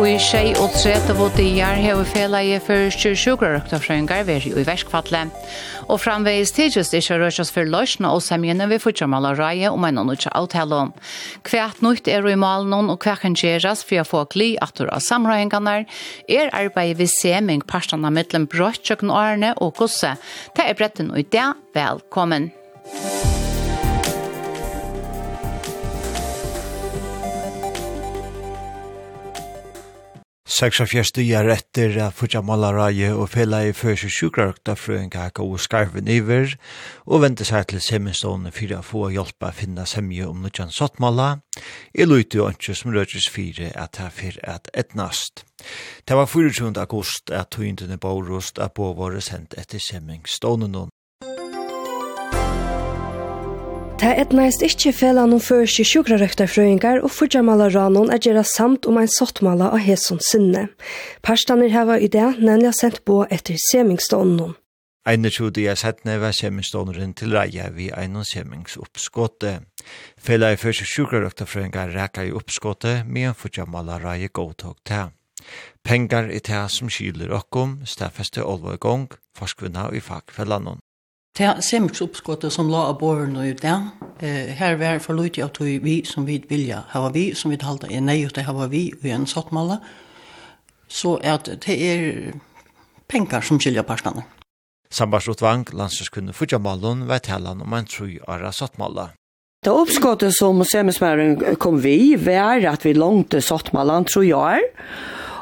Og i tjej og tredje vårt i har vi felaie i første øktafrøyngar ved i verskfatle. Og framveis tidsjus ikke rørsas for løsene og semjene vi fortjamala røye om en annan avtale. om. Hvert nytt er i malen og hver kan gjøres for å få gli at du har samrøyngene er arbeidet ved seming parstene mellom brøtt og årene og gosse. Det er bretten og i det, velkommen. Velkommen. Seksa fjerstu jeg retter av Fudja Malaraje og fela i først og sjukrarøkta frøen og skarven iver og vente seg til semestående fyrir å få hjelpa å finne semje om nødjan sottmala. i løyte og ikke som rødgjørs fire at her fyr at etnast. Det var 24. august at tøyndene Baurost av våre sendt etter semming noen. Ta et næst ikkje felan om først i sjukrarøktarfrøyngar og fyrtjamalaranun er gjerra samt om ein sottmala av hesson sinne. Parstaner heva i det, nemlig sendt på etter semingstånden. Ein er tjodi jeg var semingstånden til reia vi ein og semingsoppskåte. Fela i først i sjukrarøktarfrøyngar reka i oppskåte, men fyrtjamalarai godtog ta. Pengar i det som kyler okkom, stafeste gong, forskvinna i fagfellanon. Det semmiks oppskottet som la av båren og ut den, eh, her var for løyte at vi som vi vilja hava vi, som vi halda er nei ut det hava vi og en sottmalla, så at det er penger som skiljer parstene. Sambarsrotvang, landskjørskunde Fudjamalun, vet talan om en tru ara sottmalla. Det oppskottet som semismæren kom vi var at vi langte sottmallan tro jag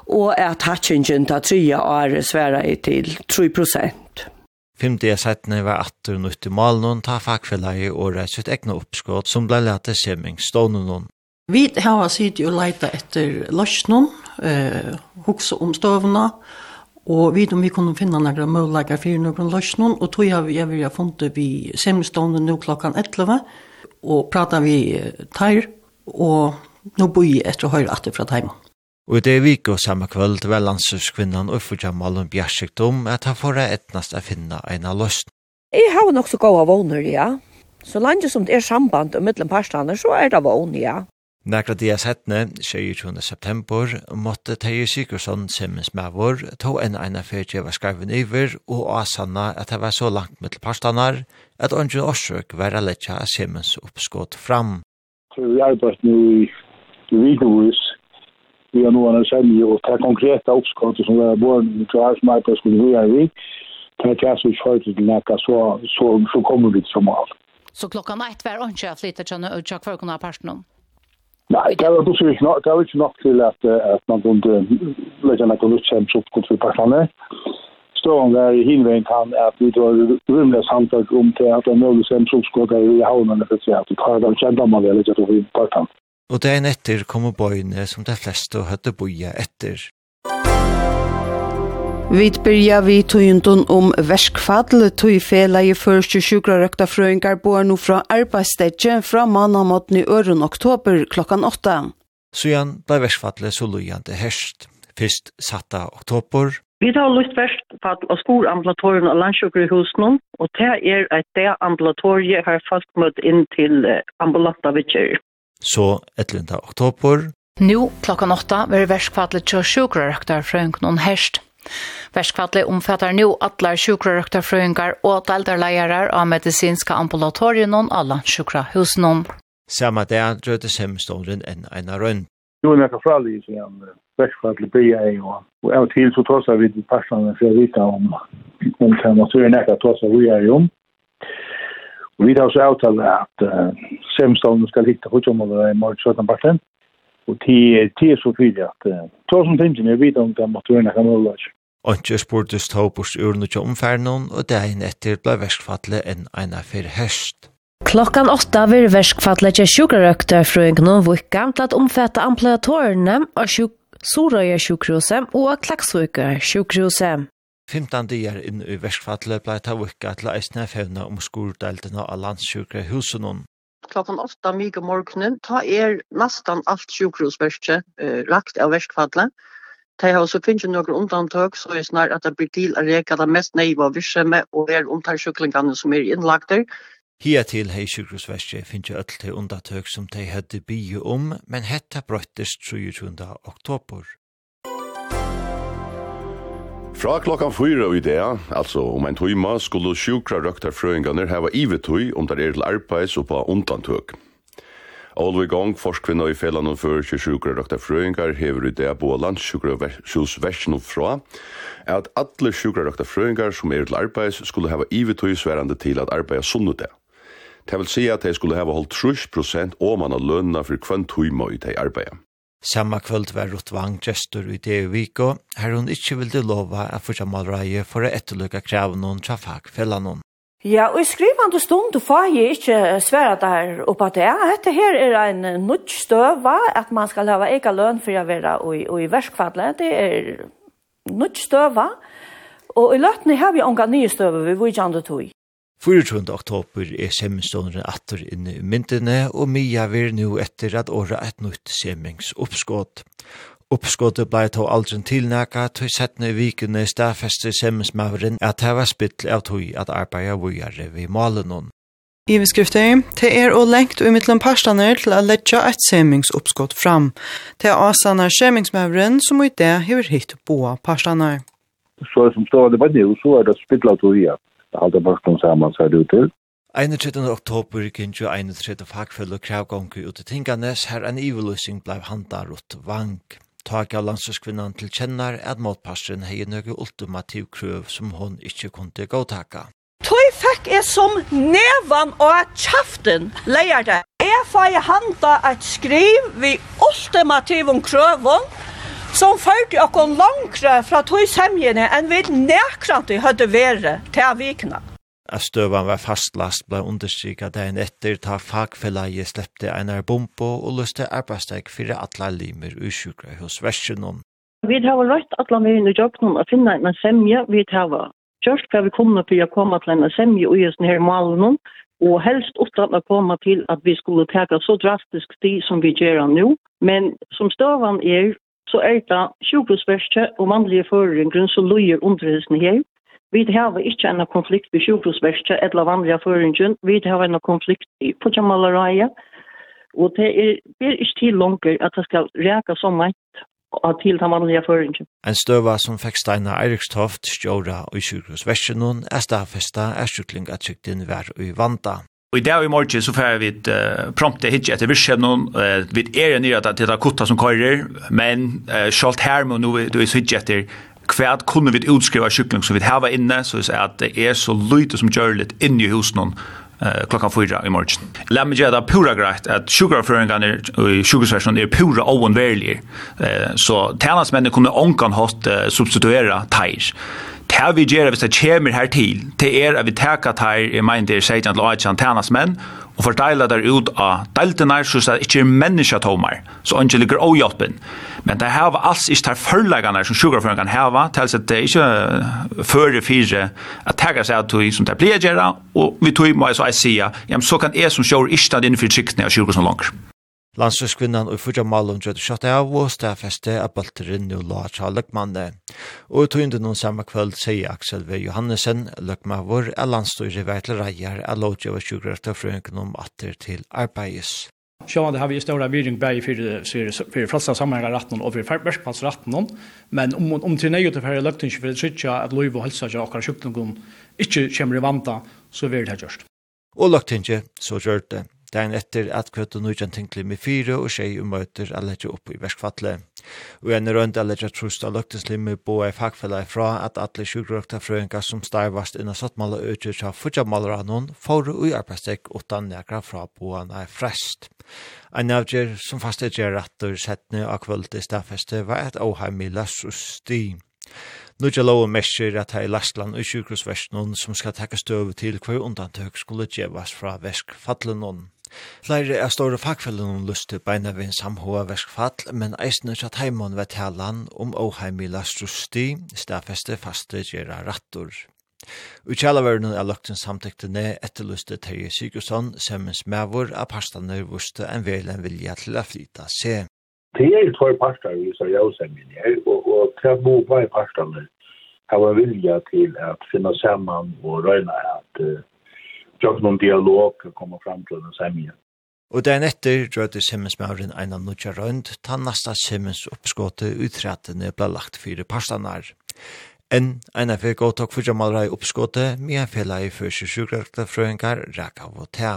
og at hatchingen ta tria år sværa i til 3 prosent. Femte jeg settene var atter og i malen, ta fagfellet og rett sitt egna oppskått som ble lett til semming stående noen. Vi har sitt jo leita etter løsnen, eh, hokse om støvna, og vi om vi kunne finne noen muligheter for noen løsnen, og tog jeg, jeg vil ha funnet vi semmingstående nå klokkan 11, og pratet vi teir, og nå bor jeg etter å høre etter fra teimen. Og i det vik og samme kvöld var landsurskvinnan og fyrir Malun Bjarsik at han får etnast a finna eina løsn. Jeg har nok så gode vågner, ja. Så langt som det er samband og mittlen parstander, så er det vån, ja. Nægra dias hetne, 22. september, måtte Teie Sigurdsson med vår, tog en eina fyrtje var skarven iver og asanna at det var så langt mittel parstander, at ongen årsøk var a letja Simmins oppskått fram. Vi arbeid nu i vikuvis vi har noen selje og det konkreta oppskottet som er born til arbeidsmarked skulle vi er vi. Det er ikke så kjørt til nekka, så, så, så kommer vi som alt. Så klokka natt var ikke jeg flyttet til å tjekke for å kunne ha personen? Nei, det var ikke nok, det var ikke nok til at, at man kunne legge noe lutsens oppgått for personene. Stående der i hinveien kan at vi tar rymlig samtale om til at det er mulig som oppgått i havnene for å si at vi tar det kjent om man vil legge til å få inn personene og dagen etter kom bøyene som de fleste hadde boia etter. Vi byrja vi tøyndun om verskfall tøy fela i første sjukrarøkta frøyngar bor nå fra arbeidsstedje fra mannamåten i øren oktober klokkan åtta. Sujan ble verskfallet så lujande herst. Fyrst satta oktober, Vi tar lyst først på at skolambulantorien og landsjøkker i og det er et det ambulatoriet har fast møtt inn til ambulanta så 11. oktober. Nå klockan åtta vil verskvallet til sjukrarøkter fra noen herst. Verskvallet omfattar nu atlar sjukrarøkterfrøyngar og deltarleirar av medisinska ambulatorien og alla sjukrahusen. Samma dag drøytes hemstolen enn en av rønn. Jo, jeg kan fralde i siden verskvallet blir jeg jo. Og av og til så tås vi til personene for å vite om om hva naturen er hva tås vi er jo om. Vi har også avtalt at uh, Semstolen skal hitte hovedmålet i morgen 17 parten. Og til er så fyrlig at uh, 2015 er vidt om det måtte være noen mållag. Antje spurtes Taubors urne til omferden, og dagen etter ble verskfattelig enn en av for høst. Klokkan åtta vil verskfattelig til sjukrøkter fra en gnovvukka til at omfatte ampliatorene av sjuk Sorøya sjukhuset og Klaksvøker sjukhuset. 15 dagar inn i verskfallet blei ta vikka til eisne fevna om skordeltene av landssjukre husen Klokkan åtta myk morgenen, ta er nästan alt sjukrosverske eh, lagt av verskfallet. Ta har også finnet noen undantøk, så er snar at det blir til å reka det mest neiva virksomhet og er omtar sjuklingene som er innlagter. Hia til hei sjukrosverske finnes jo til undantøk som de hadde bygge om, men hetta brøttes 23. oktober. Fra klokkan fyra i dag, altså om en tøyma, skulle sjukra røktarfrøyngarnir heva ivetøy om der er til arbeids og på undantøk. Olvi Gong, forskvinna i fellan og fyrir til sjukra røktarfrøyngar, hever i dag versen og fra at alle sjukra røktarfrøyngar som er til arbeids skulle heva ivetøy sverande til at arbeida sunnet Det vil si at de skulle heva holdt 30% om man har lønna for kvann tøyma i de arbeida. Samma kvöld var Rottvang gestor i det viko, her hun ikkje vilde lova at fortsa malreie for å etterløka kraven hon tja fagfellan hon. Ja, og i skrivande stund får jeg ikke svære der oppa det. Dette her er en nødt støva, at man skal hava ega løn for å være i, i verskfadle. Det er nødt støva, og i løtene har vi unga nye støva vi vujande tog. 24. oktober er semingsstånderen atter inne i myndene, og Mia vil nå etter at året et nytt semingsoppskått. Uppskottet blei tog aldri tilnaka, tog settne i vikene stafeste semmesmavren at det var spill av tog at arbeida vujare vid I beskrifter, det er å lengt og mittlen parstane til å letja et semmingsoppskott fram. Det er asanar semmingsmavren som i det hever hitt boa parstane. Så som står det var nu, så er det spill av tog at alle halde børsten saman ser det ut til. 31. oktober gikk jo 31. fagfølge kravgångu ut i Tinganes her en iveløsning blei handa rutt vank. Tak av landslagskvinnan til kjennar at målpasseren hei nøyge ultimativ krøv som hon ikkje kunne gåtaka. Tøy fekk er som nevan og kjaften leier det. Jeg fei handa et skriv vi ultimativ krøvun som førte okkur langre fra tog semjene enn vi nekrant hadde vært til vikna. At støvan var fastlast blei understryka dagen etter ta fagfellaget slepte Einar Bombo og løste arbeidsdeg fyrir atla limer ur sjukra hos versjonen. Vi har rødt atla mer inn i jobben å finna en semje. Vi har gjort hva vi kommer til å komme til en semje og gjøre denne malen. Og helst utan å komme til at vi skulle teka så drastisk tid som vi gjør nå. Men som støvan er, så er det sjukhusverste og mannlige føringen som løyer underhøysene her. Vi har ikke en konflikt med sjukhusverste eller vanlige føringen. Vi har en konflikt i Pujamalareia. Og det er, det er ikke til langer at det skal reka så mye av til den vanlige føringen. En støva som fikk Steinar Eirikstoft, Stjåra og sjukhusverste noen, er stafesta er sjukling at sjukten var i vanda. Og i dag i morgen så får vi et uh, prompte hitje etter virkjevnen, uh, vi er nere at det er kutta som kører, men uh, sjalt her må nå du er hitje etter hva kunne vi utskriva sykling som vi har inne, så er at det er så lite som gjør litt inne i husen uh, klockan 4 i morgon. Låt mig det pura grejt att sugarföringen i sugarsession er pura oanvärlig. uh, så tjenestmennene kunne kommer hatt uh, substituera teir. Det vi gjør hvis det kommer her til, det er at vi teker her, jeg mener det er 16 til å ha tjenes menn, og fordeler der ut av deltene, så det ikke er mennesker mennesketomer, så han ikke ligger avhjelpen. Men det har alls ikke de forleggene som sjukerføren kan hava, til at det ikke fører fire at teker seg at vi som det blir gjør, og vi tog må jeg så jeg sier, ja, så kan jeg som sjøker ikke ta inn for tryktene av sjuker som langer. Landsrøskvinnan og fyrja malum drøyde sjatt av og stafeste av balterin nu la tja løkmanne. Og i tøynden noen samme kvöld sier Aksel V. Johannesen, løkmavur, er landstøyre vei til reier, er lovdje over sjukrart sjukkerøyta frøyngen om atter til arbeids. Sjåan, det har vi i større viring bæg fyrir fyrir flesta sammenhengar ratten og fyrir verskpans ratten men om, om til nøyut og fyrir løgting fyrir sykja at loiv og helsa ikke okkar sjukklungun ikkje kjemmer i vanta, så vil det ha gjørst. Og løgtinget, så gjør det. Dagen etter at kvøtt og nødjan tinkli med fire og tjei og møter a letja opp i verskfatle. Og en rønt a letja trust av løgteslimme bo ei fagfella fra at atle sjukgrøkta frøynga som starvast inna sattmala utgjør tja futjamalra noen fóru ui arbeidsteg utan nekra fra boan er frest. Ein avgjør som faste gjør rattur settne av kvöld i stafeste var et åheim i lassus sti. Nudja lov og mesjer at her i Lastland og sjukrosversjonen som skal takka støv til hver undantøk skulle gjevas fra veskfattlenon. Flere er store fagfellene lyst til beina ved en samhåa verskfall, men eisene tjatt heimann ved talan om åheim i lastrusti, stafeste faste gjerra rattor. U kjallaverne er lagt en samtektene etterlyste Terje Sigurdsson, semens mevor av parstane vuste en velen vilja til å flyta se. Det er två parter i Sarjausemien, og, og tre på i parstane har vilja til at finna saman og røyna at uh, jag någon dialog komma fram till en sämja. Og den etter drøyde Simmensmauren en av nødja røynd, ta nasta Simmens oppskåte utrettene ble lagt fire parstanar. En en af fikk åttak for jamalra i oppskåte, med en fella i første sjukrakta frøyngar, raka av og tea.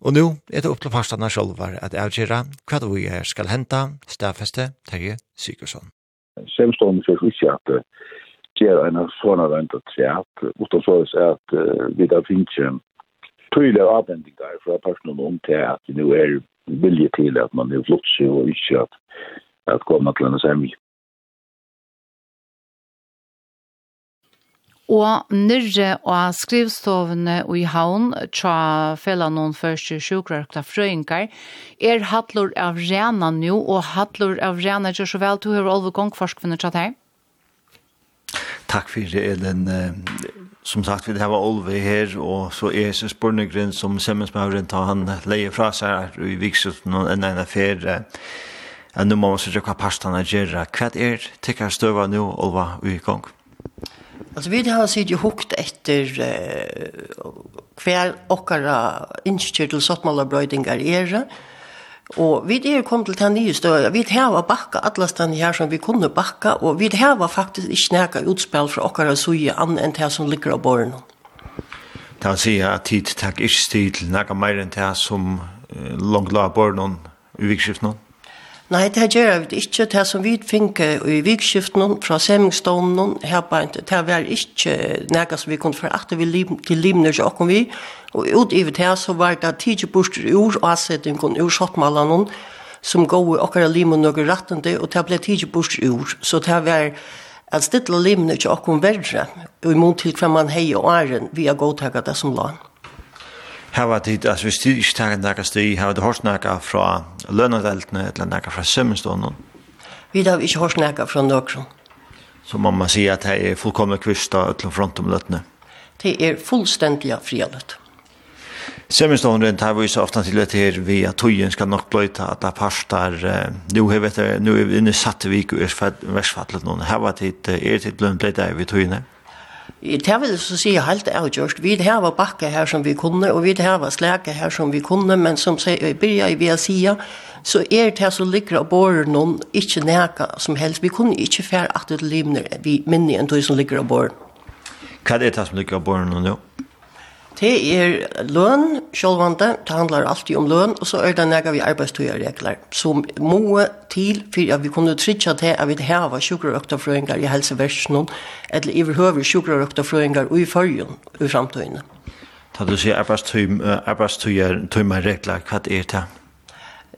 Og nå er det opp til parstanar sjolvar at avgjera hva det vi skal henta, stafeste Terje Sigursson. Simmensmauren fyrir ikke at det gjør en av sånne at er at, utan så er det vi da tydliga avbendingar fra personen om til att det nu är vilje till att man är flott sig och inte att, att komma till en sämj. Og nyrre og skrivstovene i havn tja fela noen første sjukrarkta frøyngar er hattlor av rena nu og hattlor av rena er så vel du har olve gongforskvinner tja deg. Takk fyrir Elin som sagt, vi har Olve her, og så er det Spornegren som Semmensmauren tar han leie fra seg her i Viksulten og en ene fer. Ja, nå må man sørge hva pastene gjør. Hva er tikkere støva nå, Olva, i gang? Altså, vi har sett jo hukt etter uh, hver okkara innskjør til sottmålerbrøydingar er, og Og vi er kom til den nye støya, vi heva bakka allastane her som vi kunne bakka, og vi heva faktisk ikke nekka utspill fra okkara suje an enn det som ligger av borren. Det vil si at tid takk ikke stil til nekka meir enn det som langt la av i vikskiften? Nei, det gjør vi ikke. Det som vi finner i vikskiften fra semingsstånden, her bare ikke, det var ikke noe som vi kunne forakte vi lim, til limner ikke åkken vi. Og ut i det så var det tidlig borster ur avsettingen ur skottmalene som går i åkker limen noe rettende, og det ble tidlig borster ur. Så det var at stedet livene ikke åkken verre, og i mån til hva man heier og æren, vi har gått det som land. Her var det, altså hvis de ikke tar nækka sti, her var det hørt nækka fra lønnedeltene, eller nækka fra sømmenstånden. Vi har ikke hørt nækka fra nøkron. Så må man si at det er fullkomne kvist og utlom front om løttene. Det er fullstendig frialett. Sømmenstånden rundt her viser ofte til at her vi at tøyen skal nok bløyta at det parstar, nu er vi inne satt vi og er versfattlet noen. Her var det, er det bløyta vi tøyene. Det vil så si helt avgjørst. Vi her var bakke her som vi kunne, og vi her var slæke her som vi kunne, men som jeg begynner i via sida, så er det som ligger og bor noen ikke næka som helst. Vi kunne ikke fære at det livner vi minne enn det som ligger og bor. Hva er det som ligger og bor noen, jo? Ja? Det er løn, sjølvande, det handlar alltid om løn, og så er det nega vi arbeidstøyerregler, som må til for at vi kunne trytja til at vi heva sjukrørøktafrøyngar i helseversen, eller i verhøver sjukrørøktafrøyngar frøyngar i fyrjun i framtøyene. Da du sier arbeidstøyerregler, hva er det?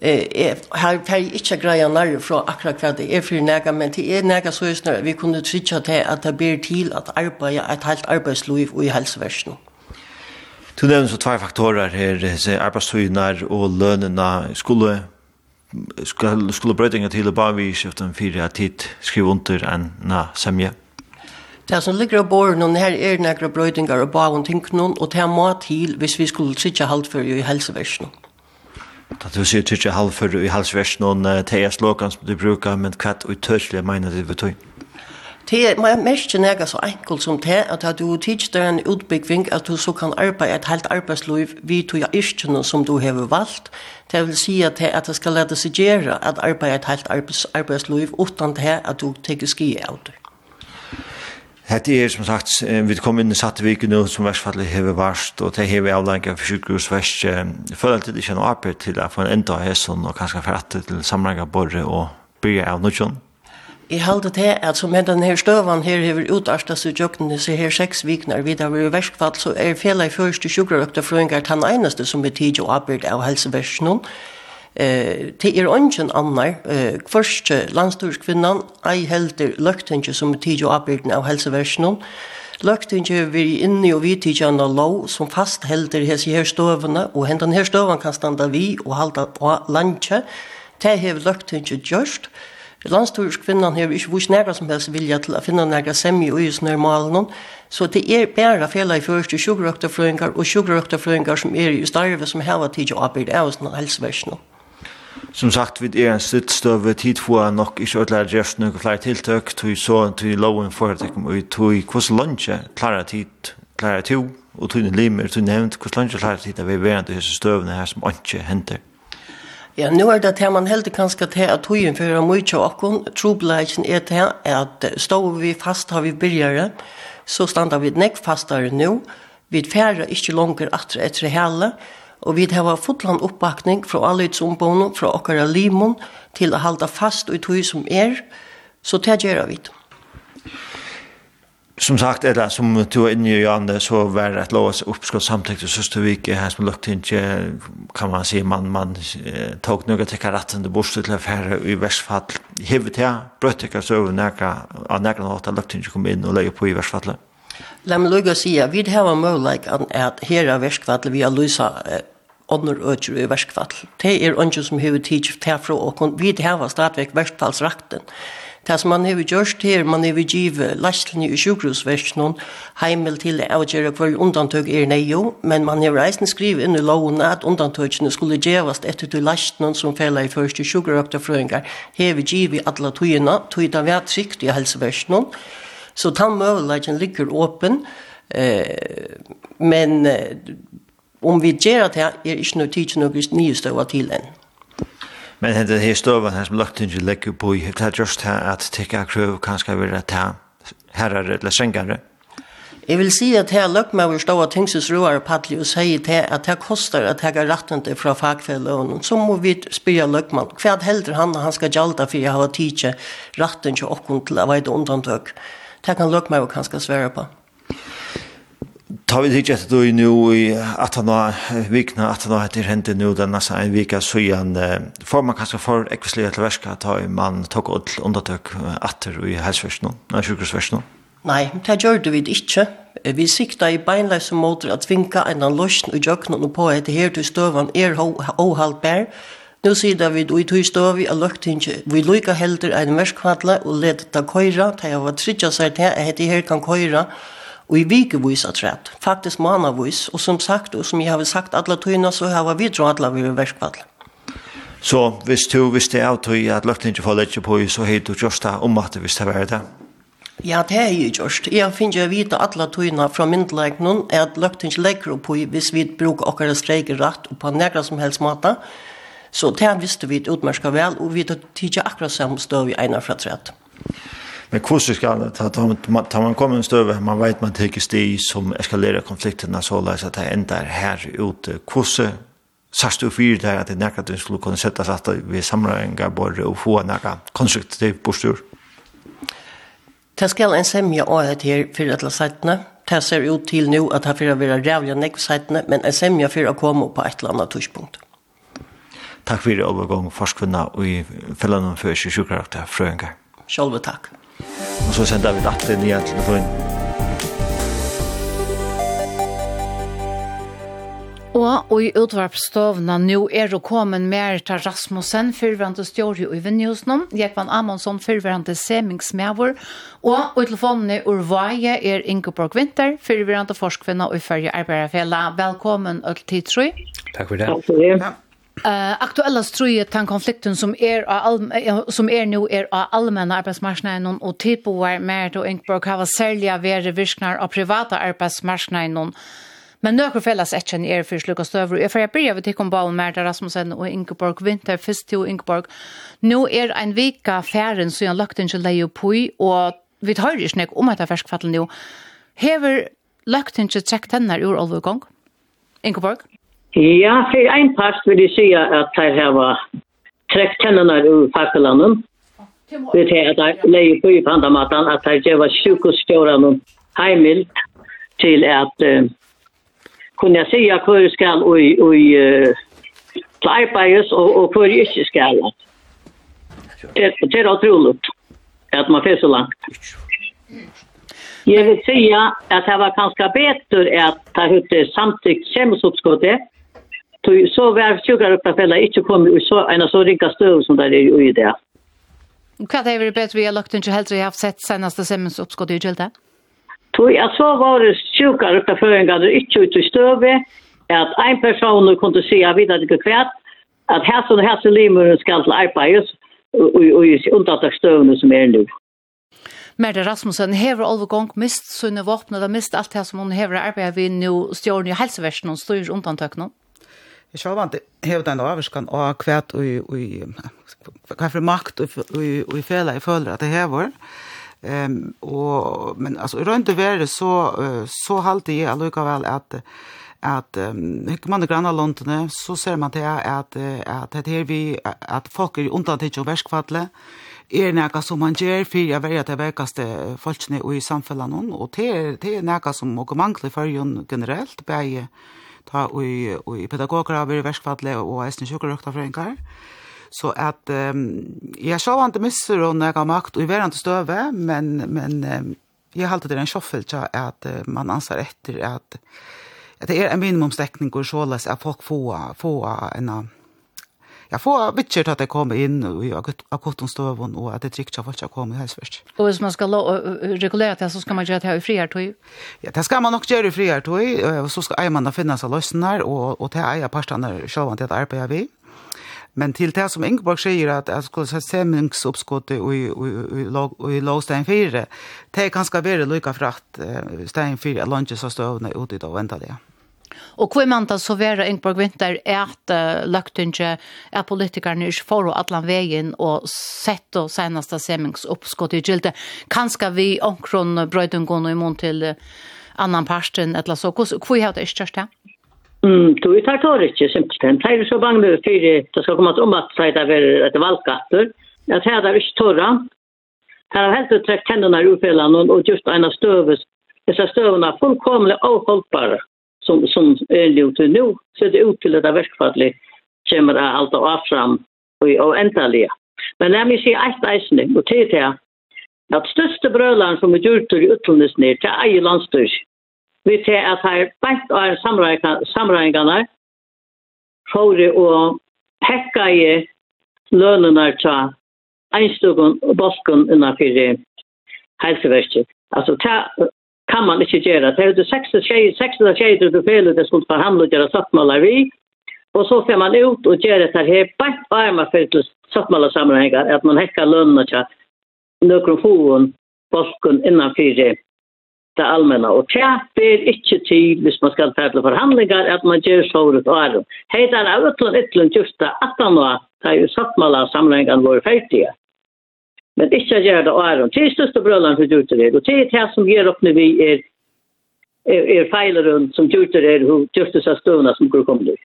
eh har fer ikkje greia nær frå akkurat kva det er for nega men det er nega så vi kunne tryggja til at det blir til at arbeida et helt arbeidsliv og i helseversjonen. Du nevner så tvær faktorer her, disse arbeidstøyner og lønene skulle skulle, skulle brøytinga til å bare vise skjøfte en fire av tid skrive under en na semje. Det som ligger av båren, og her er nægra brøytingar og bare om noen, og det er mat til hvis vi skulle sitte halvfører i helseversen. Da du sier sitte halvfører i helseversjonen, det er slogan som du brukar, men hva er utørselig mener det vi tøy? Det man mest nega så enkelt som det at du tids der en utbygging at du så kan arbeide et helt arbeidsliv vi to ja yrkene som du har valgt. Det vil si at det, at det skal lade seg gjøre at arbeide et helt arbeids, arbeidsliv uten det at du tenker ski av det. Hette er som sagt, vi kom inn i Satteviken nå som verksfallet hever varst, og det hever avlenga for sykehus verst. Jeg føler det ikke noe arbeid til å få en enda hesson og kanskje for at det til samlenga borre og bygge av noe sånt. Jeg halte til at som hendan denne støvan her hever utarsta seg jøkken seg her seks viknar vid av verskfall så er fela i første sjukrarøkta frøyngar tan einaste som er tid og arbeid av helseversen Eh, til er ungen annar, eh, første landstorskvinnan, ei helter løktinge som er tid og arbeid av helseversen Løktinge vi inne og vi tidgjerne lov som fast helder hese her støvene, og hendan her støvan kan standa vi og halda på landtje. Det hever løktinge gjørst, og Landstyrskvinnan har ikke vist nægra som helst vilja til å finne nægra semje og just normalen, så det er bare fela i første sjukkerøkterfløyngar og sjukkerøkterfløyngar som er i starve som heva tid og arbeid av oss helseversen. Som sagt, vi er en sittstøve tid for nok ikke ødelære dreft noen flere tiltøk, tog så til loven for at jeg kom ut, tog hvordan lunsje klarer tid, klarer tid og tog limer, tog nevnt, hvordan lunsje klarer tid at vi er verant i disse støvene her som ikke henter. Ja, nu er det at man heldig kanskje til at togjen for mye av okken, trobladjen er til at står vi fast har vi byrjere, så stander vi nekk fastare nu, vi færre ikke langer atre etter hele, og vi har fotland oppbakning fra alle utsombånden, fra okkara limon, til å halda fast i tog som er, så det gjør vi det som sagt eller som du var inne i Janne så var det ett lås uppskott samtidigt så stod vi här som lukt inte kan man se man man eh, tog några till karatten det borste till affär i västfall hevet här bröttekar så näka av näka något att lukt inte kom in och lägga på i västfall Låt mig lugga säga vi har en möjlighet att här i västfall vi har lösa ånder øtjer i verskfall. Det er ønsker som hever tidsjef til fra og Vi har stadigvæk verskfallsrakten. Det som man har gjort her, man har givet lastlinje i sjukhusversjonen heimel til å gjøre hver undantøk er jo men man har reisende skrivet inn i loven at undantøkene skulle gjøres etter til lastlinjen som fella i første sjukhusrøkta frøyngar, har vi givet alle togene, tøyene vi har trygt i helseversjonen, så tannmøvelagen ligger åpen, eh, men om vi gjør det her, er ikke noe tid til noe nyestøver til enn. Men hendet her støven her som lagt ikke legger på i, det er just her at tikka krøv kan vil at ta herrer eller strengere. Jeg vil si at her lagt meg vil stå at tingses roer paddelig og sier til at det koster at jeg har retten til fra fagfellene. Så må vi spyrre løgmann. Hva er helder han han skal gjalda for jeg har tidsi retten til åkken til å være undantøk. Det kan lagt meg jo kanskje svære på. Ta vi hitt etter du nu i at han har vikna, at han har etter hentet nu den nesten en vika søyan. Får man kanskje for ekvislige til verska ta i man tok ut undertøk atter i helseversjonen, nei, sjukkerversjonen? Nei, det gjør det vi ikke. Vi sikta i beinleis beinleise måter at vinka en av løsjen og jøkken og på etter her til støvan er åhaltbær. Nå sier vi i tog støv vi av løgtinge. Vi lykka helder en verskvadle og leder til køyra, til jeg var tryggja seg til at dette her kan køyra, og i vikevis at rett, faktisk manavis, og som sagt, og som jeg har sagt alle tøyene, så har vi dra alle vi verskvall. Så hvis du, visste av tøy at løkken ikke får lette på, så har du gjort det om at det visste det er det? Ja, det er jo gjort. Jeg finner jo vite alle tøyene fra myndelagene, er at løkken ikke legger på hvis vi bruker akkurat streiker rett og på nærkere som helst måte. Så det visste vi utmerket vel, og vi tar ikke akkurat samme støv i ene fra trett. Men kurser skal ta ta man kommer en stöv man vet man tar steg som eskalerar konflikterna så läs att det ändar här ute kurser sast du fyr där att det näka du skulle kunna sätta sig att vi samlar en gabor och få några konstruktiv postur. Det skal en semja av det her fyrir alle sidene. Det ser ut til nu at det fyrir vera rævlig nekv sidene, men en semja fyrir å komme på et eller annet tushpunkt. Takk fyrir overgång forskvinna og i fellanum fyrir 27 frøyngar. Sjølve takk. Og så sender vi natt inn igjen til telefonen. Og i utvarpstovna nu er du kommet mer Merita Rasmussen, fyrverande stjåri i Vinnjusnum, Jekvan Amonsson, fyrverande semingsmævor, og i telefonen i Urvaje er Ingeborg Winter, fyrverande forskvinna og fyrje arbeiderfella. Velkommen, Øl Tidtrøy. Takk for det. Takk for det. Uh, aktuella struje tan konflikten som är er all, som är er nu är er av allmänna arbetsmarknaden och typoar mer då Inkborg har sälja värre virknar av privata arbetsmarknaden men några fällas etchen är för slukas över jag för jag börjar vid kom ball mer där Rasmussen och Ingeborg Winter först till Ingeborg nu är en vecka färden så jag lagt in till Leo Puy och vi tar ju snack om att det färskfattel nu Hever lagt in till check ur allvågång Ingeborg Ja, för en part vill jag säga att här var trekt tänderna ur fackelanen. Vi tar att det lägger på i pandamatan att här gav sjukhusstjåran heimild till att uh, kunna säga hur skall och i uh, arbetas och, och hur inte skall. Det, det är otroligt att man får så långt. Jag vill säga att det var ganska bättre att ta ut samtidigt kämmelsuppskottet Tog, så var sjukar upp sjukaruppafellet ikke kommet i så, en så rika stöv som det er i det. Hva er det bedre vi har lagt ikke helt til jeg har sett seneste semmens oppskott i Gjelde? Tog, ja, så var det sjukaruppaføringer ikke ut i støvet, at en person kunne si, jeg vet ikke hva, at hæsen og hæsen limer skal til arbeidet, og i undantaksstøvene som er nå. Merda Rasmussen hever olvegong mist sunne våpnet og mist alt det som hun hever arbeidet vi nå stjårne i helseversen og styrer undantøkene. Jeg selv vant hevet en avvarskan og kvæt og hva for makt og i fela jeg føler at det hever. Um, og, men altså, rundt det være så, så halte jeg allikevel at at um, hikker man i grannalondene, så ser man til at, at, at, her vi, at folk er undan til å verskfatle, er nekka som man gjør for å være til verkaste folkene i samfunnet, og det er, det er nekka som må mangler for generelt, bare ta i, i pedagoger har vært verskfadle og eisne sjukkerøktafrøyngar. Så at um, jeg så vant misser og når jeg har makt og i verand støve, men, men um, jeg halte det en sjoffel at uh, man ansar etter at, at det er en minimumsdekning og såles at folk får, få en ja, få vitcher at jeg kommer inn i akuttonstøven, og at det drikker folk som kommer i helseførst. Og hvis man skal regulere det, så skal man gjøre det her i frihertøy? Ja, det skal man nok gjøre i frihertøy, Och så skal man finne seg løsene her, og, og det eier partene selv om det arbeider vi. Men til det som Ingeborg sier, at jeg skulle sett semingsoppskottet i Lovstein 4, det kan skal være lykke for at Stein 4 er lønnes av støvende ute i dag og enda det. Og hvor man da så være Ingeborg Vinter er at uh, løgtinget er politikerne ikke for å atlan veien og sett og seneste semingsoppskott i gilde. Kanskje vi omkron brøydungen og imot til uh, annan parsten eller så. Hva er det ikke kjørst det? Mm, du tar tår ikke, simpelthen. Det er så bange fyrir, det skal komme om at det er et valgkatter. Jeg tar det ikke tåra. Her har helt utrekt hendene i ufellene og just en av støves. Disse støvene er fullkomlig avholdbare som, som är ljudet nu så det ut till att det verkfallet kommer det allt av fram och och oändliga. Men när vi ser ett eisning och till det att största brölan som är gjort i ner till eget landstyr vi ser att här bänt av samräkningarna får och häcka i lönerna till einstugun og bosken innanför hälsoverket. Alltså ta kan man ikke gjøre. Det er det 16 tjejer du føler det skulle forhandle og gjøre sattmåler vi. Og så får man ut og gjøre det her bare varme for til sattmåler sammenhenger, at man hekker lønene til noen foen, bolken innanfor det allmänna. Och det blir inte tid hvis man skal ta till förhandlingar att man gör så ut och är. Hej där är utlandet ytterligare just det 18 år, da er jo sattmåler sammenhengene våre ferdige. Men ikke gjør det Aron. Det er største brøllene for dyrter Og det er det som gjør opp når vi er, er, er feiler rundt som dyrter er, og dyrter seg støvende som går kommer til.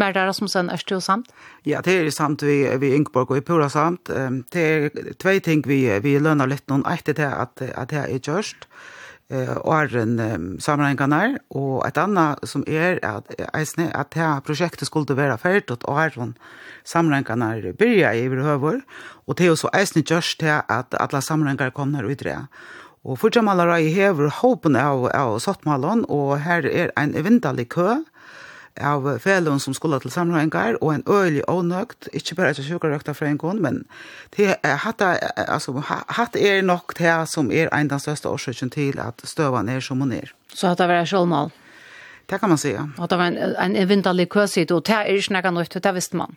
Men det er som sen er det samt? Ja, det er samt vi, vi Ingeborg og i Pura samt. Det er tve ting vi, vi lønner litt noen etter det at, at det er gjørst. Er eh åren samlingarna och ett annat som är att eisne att det här projektet skulle vara färdigt och åren samlingarna börja i behöver och det är så eisne just det att alla samlingar kommer ut det. Og fortsatt maler jeg hever håpen av, av Sottmalen, och här är en eventelig kö av felon som skulle til samrøyngar, og en øylig ånøgt, ikke bare til sjukarøkta fra en gang, men det, hatt, altså, hatt er nok det som er en den største årsøkken til at støvan er som hun er. Så hatt det var sjålmål? Det kan man säga. Og det var en, en eventuell køsid, og det er ikke noe nytt, det visste man.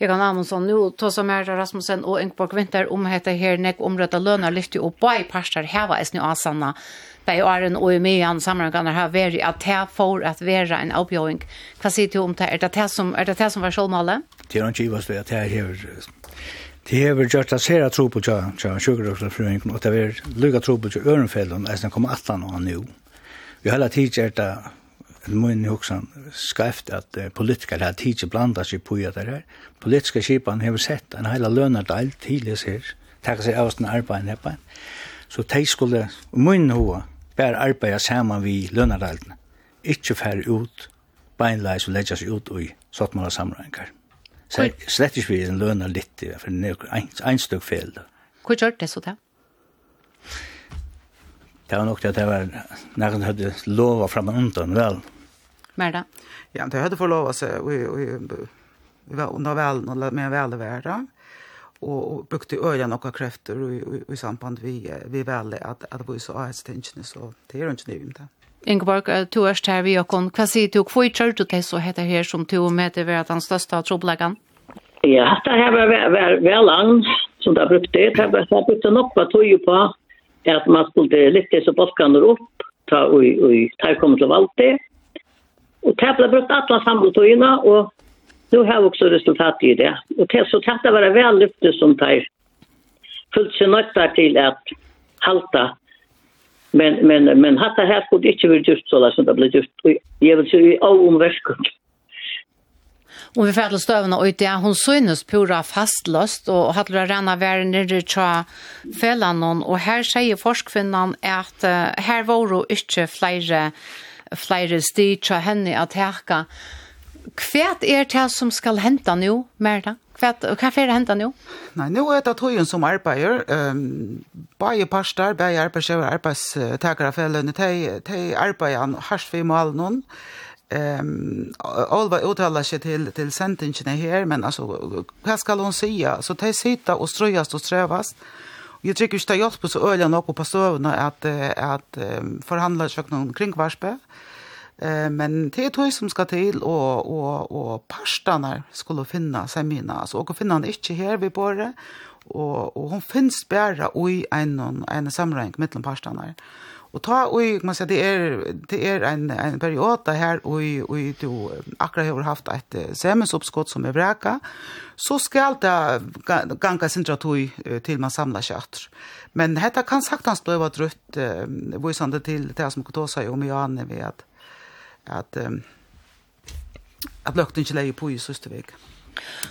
Jeg kan ha sånn, nå tar som er Rasmussen og Ingeborg Vinter om dette her nek omrøtta lønner lyfte og bare parster heva es nu asanna. Bei åren og i myan sammenganger har vært at det får at være en oppgjøring. Hva sier du om det? Er det det som, er det det som var skjoldmålet? Det er ikke givet at det er Det har vært gjort at sere tro på sjukkerøkselfrøringen, og det har vært lykka tro på sjukkerøkselfrøringen, og det har vært lykka tro på det har vært lykka tro på sjukkerøkselfrøringen, og det har vært lykka tro på mun hugsan skæft at uh, politikar har tidsi blanda seg på at det her. Politiska skipan hevur sett en heila lønardeil til her, takk seg austan arbeiðin heppa. Så de skulle, mun hoa, bare arbeida saman vi lønardeilene, Ikki fer ut, beinleis og leggja seg ut sott sottmåla samrengar. Så slett ikke vi lønar litt, for det er ein, ein støk fel. Hvor gjør det så det? det var nok det at det var næggen hadde lova fram og undan, vel? Mer da? Ja, det hadde fått lova seg, vi var under vel, med velvære, og, og brukte øya några krefter i, i samband vi, vi vel, at, at vi så av stingene, så det er ikke nøyvimt det. Ingeborg, du er her vi og Hva sier du? Hvor tror du det så heter her som du møter ved at han største av trobleggene? Ja, det her var vel an, som det brukte. Det brukte nok på tog på at man skulle lytte så bolkene opp, ta og, og ta kom til valgte. Og det ble brukt alle samletøyene, og nu har vi også resultat i det. Og det, så det var vel lyfte som tar fullt seg nødt til at halta. Men, men, men hatt det her skulle ikke vært gjort så, som det ble gjort. Jeg vil si, i avomverskund. Om vi färdlar stövna og det hun synes pura fastløst, og hadde det rena være nere tja fällan og her sier säger at uh, her var det ikke flere, flere steg tja henne att härka. Hva er det som skal hente nå, Merda? Hva er det hente nå? Nei, nå er det togjen som arbeider. Um, bare parstar, bäge arbetsgivare, arbetstagare fällande, de arbeider arbetar harsvimal någon. noen ehm Olva uttalar sig till till sentingen här men alltså vad ska hon säga så det sitta och ströjas och strövas Jag tycker att jag på så öliga nog på stövna att, att förhandla sig någon kring varspe. Men det är tog som ska till och, och, och pastarna skulle finna sig mina. så och finna han inte här vi bordet. Och, och hon finns bara i en, en samling mellan pastarna. Och ta och man säger det är det är en en period där här och och du akra har haft ett semesuppskott som är bräka så ska det ganska centratoj till man samlar kött. Men detta kan saktans bli vad rutt visande till det som Kotosa säger om jag anne vet att att att blökten inte lägger på i sista veckan.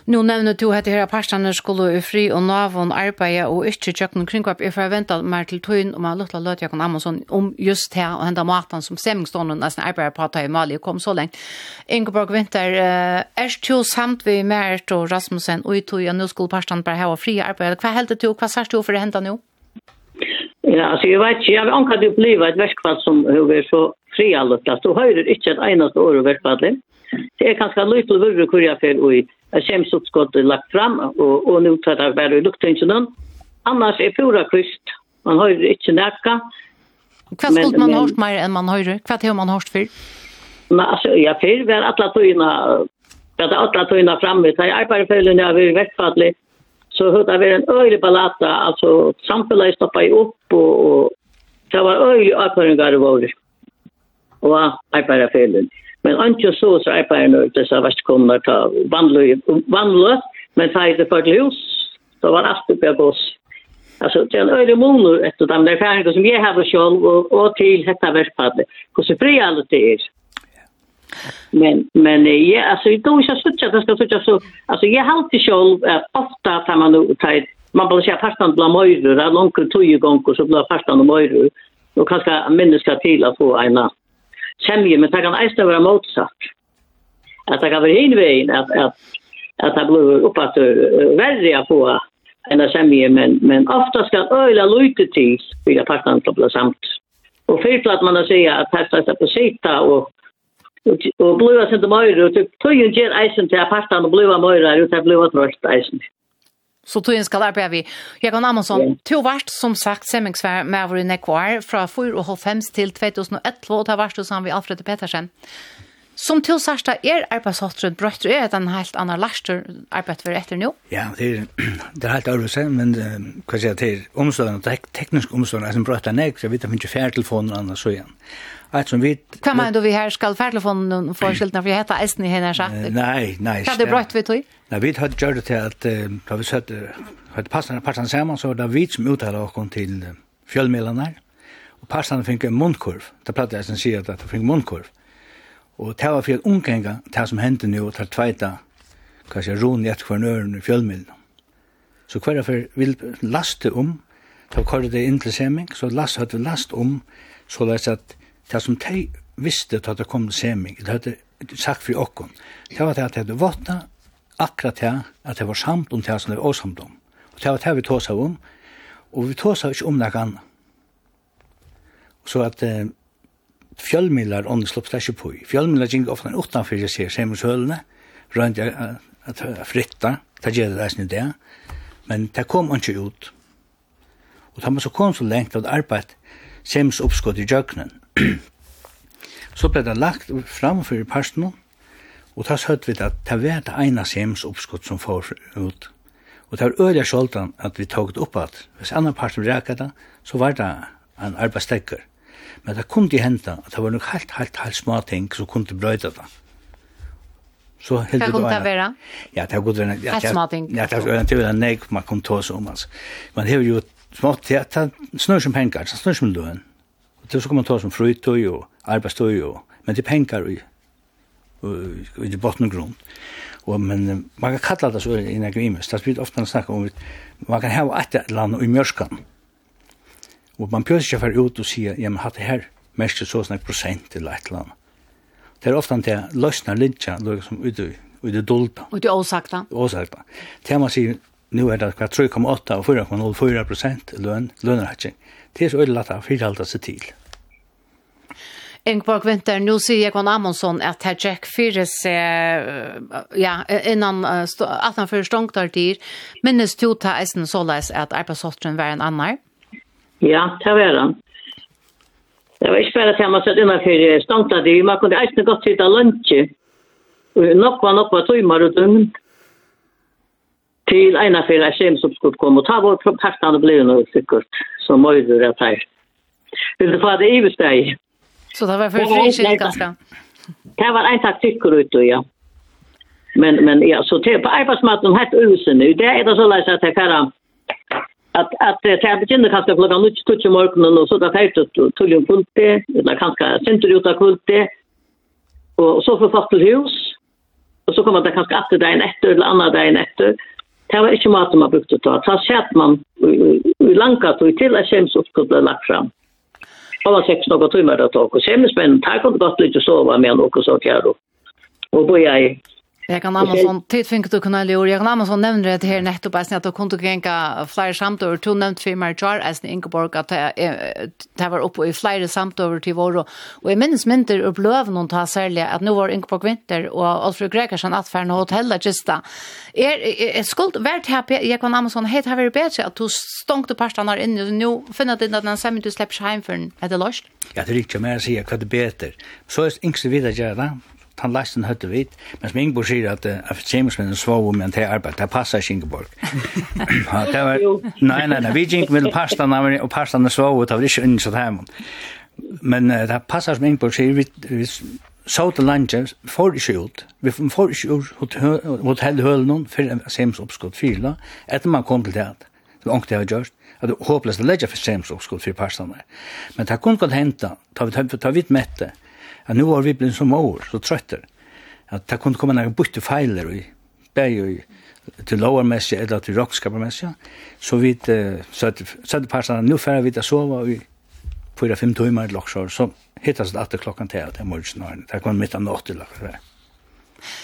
Nu nevner du at her parstene skulle i fri og navn arbeide og ikke kjøkken kringkvapp. Jeg får vente meg til tøyen om jeg har lyst til å løte Jørgen Amundsen om just det og hende maten som stemmingsstående nesten arbeider på at jeg Mali kom så lenge. Ingeborg Vinter, er det jo samt vi Mert og Rasmussen og i tøyen nå skulle parstene bare ha fri arbeid. Hva heldt du, hva sier du for det hendet nå? Ja, altså jeg vet ikke, jeg har anket det blir et verkfall som er så fri alle plass. Du hører ikke et eneste år i verkfallet. Det er kanskje litt å vurre hvor jeg fer og i kommer kemsutskottet lagt fram og, og nå tar det bare i luktingen. Annars er pura kvist. Man hører ikke näka. Hva skulle man hørt mer enn man hører? Hva har man hørt før? Men altså, ja, før alltså, jag för var alla tojna att alla tojna framme. Jag arbetar för när jag är vettfallig. Så hörde jag en øyelig ballata. Altså, samfunnet stoppet opp, og, og det var øyelig avföringar i vår. Och arbetar för när Men antje så så er på når det så vart kommer ta vandla vandla men ta det för hus så var allt uppe på oss. Alltså det är en öde månad efter de där färgerna som jag har själv och, och till detta världspadde. Hur så fri allt det är. Men men ja alltså då är jag så det ska så så alltså jag har alltid själv ofta tar man tar man bara säga fastan bland mojor där långt tog ju gång så blir fastan och mojor och kanske minnes ska till att få en natt semje, men det kan eisne være motsatt. At det kan være hinveien, at, at, at det blir oppattur verre å få enn semje, men, men ofta skal øyla lute til for fyrir partan til å bli samt. Og fyrt at man har sier at her skal på sita og og bliva sent møyre, og tøyen gjør eisen til partan og bliva møyre, og det bliva trøst eisen. Så tog en skal arbeide vi. Jekon Amundsen, yeah. to vart som sagt semmingsvær med vår nekvar fra 4,5 til 2011, og ta vart hos han vi Alfred Petersen. Som til sørste er arbeidshotteren brøtt, er det en helt annen laster arbeid for etter nå? Ja, det er, det er helt avløse, men hva sier jeg til omstående, tek, teknisk omstående, er som brøtt er nek, så jeg vet at min ikke fjærtelefoner og annet så igjen. Ja. Att som vi Kan man då vi här skall färdlefonen få skyltarna för jag heter Esten i sagt. Nej, nej. Kan det brott vi tog? Nej, vi hade gjort det att då vi satt hade passarna passarna samman så där vi som uttalar och kom till fjällmedlarna. Och passarna fick en munkorv. Det pratade jag sen säger att det fick munkorv. Och det var för att omgänga det som hände nu och tar tvejta kanske ron i ett kvarn i fjällmedlarna. Så kvar för vill laste om. Då körde det in till seming, så last vi last om så läs att det som de visste at det kom seming, det hadde sagt for okken, det var det at de hadde våtna akkurat det at det var samt om det som det var åsamt om. Og det var det vi tåsa om, og vi tåsa ikke om noe annet. Så at eh, fjölmilar ånden slopp det ikke på. Fjölmilar gikk ofte utenfor jeg ser semingshølene, rønt jeg at fritta, det gjør det nesten det, men det kom ikke ut. Og da man så kom så lengt av arbeid, sems oppskott i jøkkenen, så ble det lagt framfor parsten, og da søtt vi at det var det ene sems oppskott som får ut. Og det var øyelig skjoldan at vi tog det opp at hvis andre parten reka det, så var det en arbeidstekker. Men det kunne de hente at det var noe helt, helt, helt små ting som kunne brøyde det. Så helt det var. Det Ja, det kunne være. Ja, helt små ting. Ja, det var det var nek man kom tås om. Altså. Man har jo smått, det snur som penger, det snur som løn så kan man ta som frutøy og arbeidstøy og, men det er penger i, i, i botten og grunn. Og, men man kan kalla det så i en agrimus, det blir vi ofte snakker om, man kan hava et eller annet i mjørskan. Og man pjøs ikke fyrir ut og sier, ja, men hatt det her, mest så snakk prosent eller et eller annet. Det er ofte at det løsner lintja, som ut i det dolda. Ut i åsakta. Åsakta. Det man sier, nu er det kvart 3,8 og 4,04 prosent løn, löneräkning. Det er så øyelig ödligt att förhålla seg til. Engborg Winter, nu sier Jekon Amundsen at her Jack Fyres, ja, innan at han fyrir stångt av dyr, minnes to ta eisen såleis at arbeidsåtteren var en annar? Ja, det var han. Det var ikke bare at man satt innan fyrir stångt av dyr, man kunne eisen godt sitte av lunsje, og nok var tøymer og døgn til ena fyrir er sem som skulle komme, og ta vår partene ble noe sikkert, som må vi det her. Vil du få det i besteg? Så det var for friskilt ganske? Det var en taktikker ut, ja. Men, men ja, så til på arbeidsmaten helt usinne, det er det så leis at jeg kan at at det begynner kanskje klokka 9:00 om morgenen og så da feirt til en kulte eller kanskje senter ut av kulte og så får folk til hus og så kommer det kanskje etter en etter eller andre dagen etter Det var ikke mat man brukte ta. Så sett man i lanka tog til at Kjems oppskott ble lagt fram. Det var seks noen timer det tog. Og Kjems menn, her kom det godt litt å sove med han og så kjær. Og bo jeg Jag kan nämna sån tid fick du kunna göra. Jag nämner sån nämnde det här nettopp att att kunde gänga flyger samt över till nämnt för mer jar as Ingeborg att det var uppe i flyger samt över till vår och i minns mynter upp löven och ta sälja att nu var Ingeborg vinter och Alfred Gregersen att färna hotell där gista. Är skuld värt här jag kan nämna sån helt har det bättre att du stångte pastarna in och nu finner det att den samman du släpps hem för det lost. Ja, det är riktigt mer att säga vad det bättre. Så är inte vidare göra det han lasten høtte vit, men som Ingeborg sier at uh, kjemiskmennene svov om en til arbeid, det passer ikke Ingeborg. det var, nei, nei, nei, vi gikk med pastan, og pastan og det var ikke unns av dem. Men uh, det passer som Ingeborg sier, vi, vi så til landet, får ikke ut, vi får ikke ut hotellhølen for en semsoppskott fyla, etter man kom til det, det var ångte jeg har gjort, at det er håpløst å legge for semsoppskott for pastan. Men det kunne godt hente, ta vi, ta vi, ta vi, ta vi, at nu var vi blivit som år, så trøtter, at det kunne komme noen bytte feiler i, bæg og til lovarmessig eller til rockskapermessig, så vi søtte parsene, nu færre vi til å sove i fyra-fem timer i loksår, så hittas det alltid klokken til at det er morgensnaren, det kom midt av nåt til loksår.